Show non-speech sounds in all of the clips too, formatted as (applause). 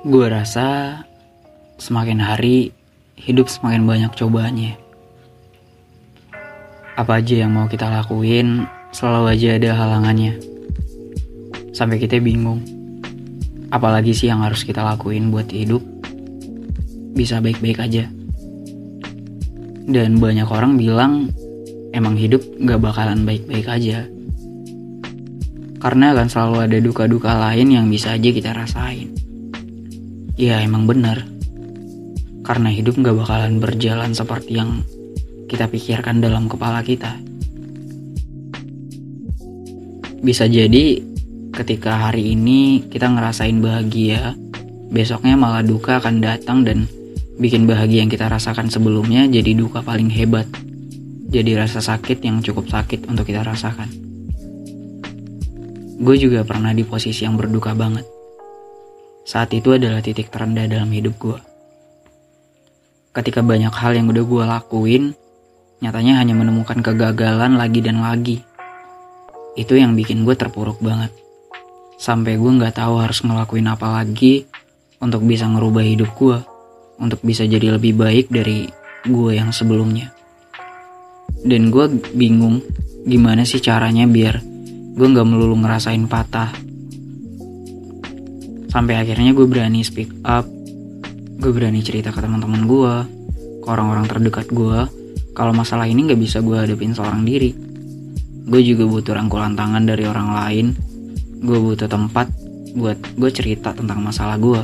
Gue rasa semakin hari hidup semakin banyak cobaannya. Apa aja yang mau kita lakuin, selalu aja ada halangannya. Sampai kita bingung. Apalagi sih yang harus kita lakuin buat hidup bisa baik-baik aja. Dan banyak orang bilang emang hidup gak bakalan baik-baik aja. Karena akan selalu ada duka-duka lain yang bisa aja kita rasain. Ya emang bener. Karena hidup gak bakalan berjalan seperti yang kita pikirkan dalam kepala kita. Bisa jadi ketika hari ini kita ngerasain bahagia, besoknya malah duka akan datang dan bikin bahagia yang kita rasakan sebelumnya jadi duka paling hebat. Jadi rasa sakit yang cukup sakit untuk kita rasakan. Gue juga pernah di posisi yang berduka banget. Saat itu adalah titik terendah dalam hidup gue. Ketika banyak hal yang udah gue lakuin, nyatanya hanya menemukan kegagalan lagi dan lagi. Itu yang bikin gue terpuruk banget. Sampai gue gak tahu harus ngelakuin apa lagi untuk bisa ngerubah hidup gue. Untuk bisa jadi lebih baik dari gue yang sebelumnya. Dan gue bingung gimana sih caranya biar gue gak melulu ngerasain patah. Sampai akhirnya gue berani speak up, gue berani cerita ke teman-teman gue, ke orang-orang terdekat gue, kalau masalah ini gak bisa gue hadapin seorang diri. Gue juga butuh rangkulan tangan dari orang lain, gue butuh tempat buat gue cerita tentang masalah gue.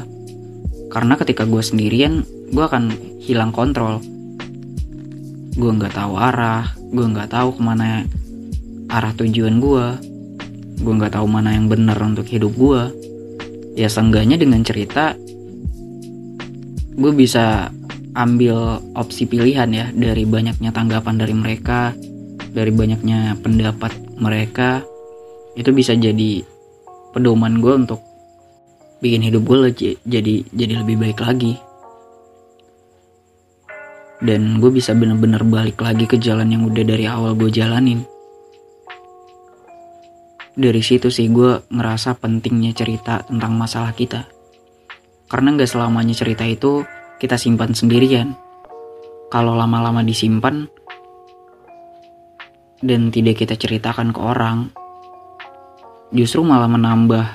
Karena ketika gue sendirian, gue akan hilang kontrol. Gue nggak tahu arah, gue nggak tahu ke mana arah tujuan gue, gue nggak tahu mana yang benar untuk hidup gue ya seenggaknya dengan cerita gue bisa ambil opsi pilihan ya dari banyaknya tanggapan dari mereka dari banyaknya pendapat mereka itu bisa jadi pedoman gue untuk bikin hidup gue jadi jadi lebih baik lagi. Dan gue bisa bener-bener balik lagi ke jalan yang udah dari awal gue jalanin dari situ sih gue ngerasa pentingnya cerita tentang masalah kita. Karena gak selamanya cerita itu kita simpan sendirian. Kalau lama-lama disimpan dan tidak kita ceritakan ke orang, justru malah menambah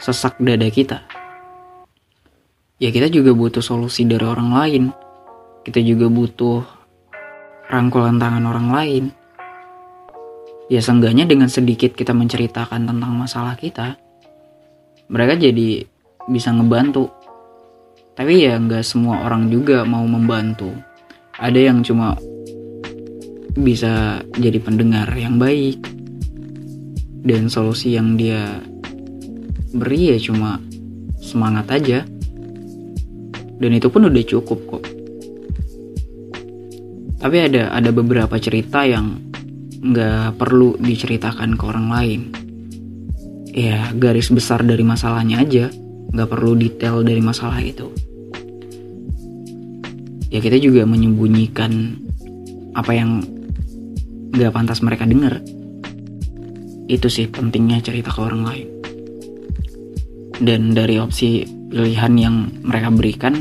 sesak dada kita. Ya kita juga butuh solusi dari orang lain. Kita juga butuh rangkulan tangan orang lain ya seenggaknya dengan sedikit kita menceritakan tentang masalah kita mereka jadi bisa ngebantu. Tapi ya nggak semua orang juga mau membantu. Ada yang cuma bisa jadi pendengar yang baik dan solusi yang dia beri ya cuma semangat aja. Dan itu pun udah cukup kok. Tapi ada ada beberapa cerita yang nggak perlu diceritakan ke orang lain. Ya garis besar dari masalahnya aja, nggak perlu detail dari masalah itu. Ya kita juga menyembunyikan apa yang nggak pantas mereka dengar. Itu sih pentingnya cerita ke orang lain. Dan dari opsi pilihan yang mereka berikan,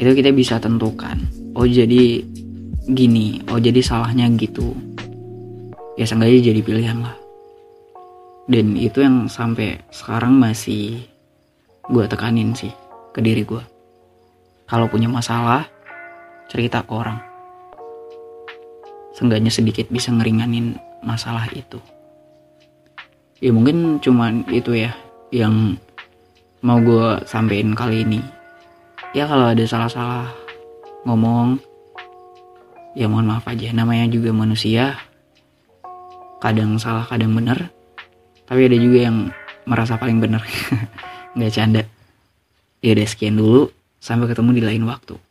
itu kita bisa tentukan. Oh jadi gini, oh jadi salahnya gitu ya seenggaknya jadi pilihan lah. Dan itu yang sampai sekarang masih gue tekanin sih ke diri gue kalau punya masalah cerita ke orang. Seenggaknya sedikit bisa ngeringanin masalah itu. Ya mungkin cuman itu ya yang mau gue sampein kali ini. Ya kalau ada salah-salah ngomong ya mohon maaf aja. Namanya juga manusia kadang salah kadang benar. Tapi ada juga yang merasa paling benar. (laughs) Nggak canda. Ya udah sekian dulu. Sampai ketemu di lain waktu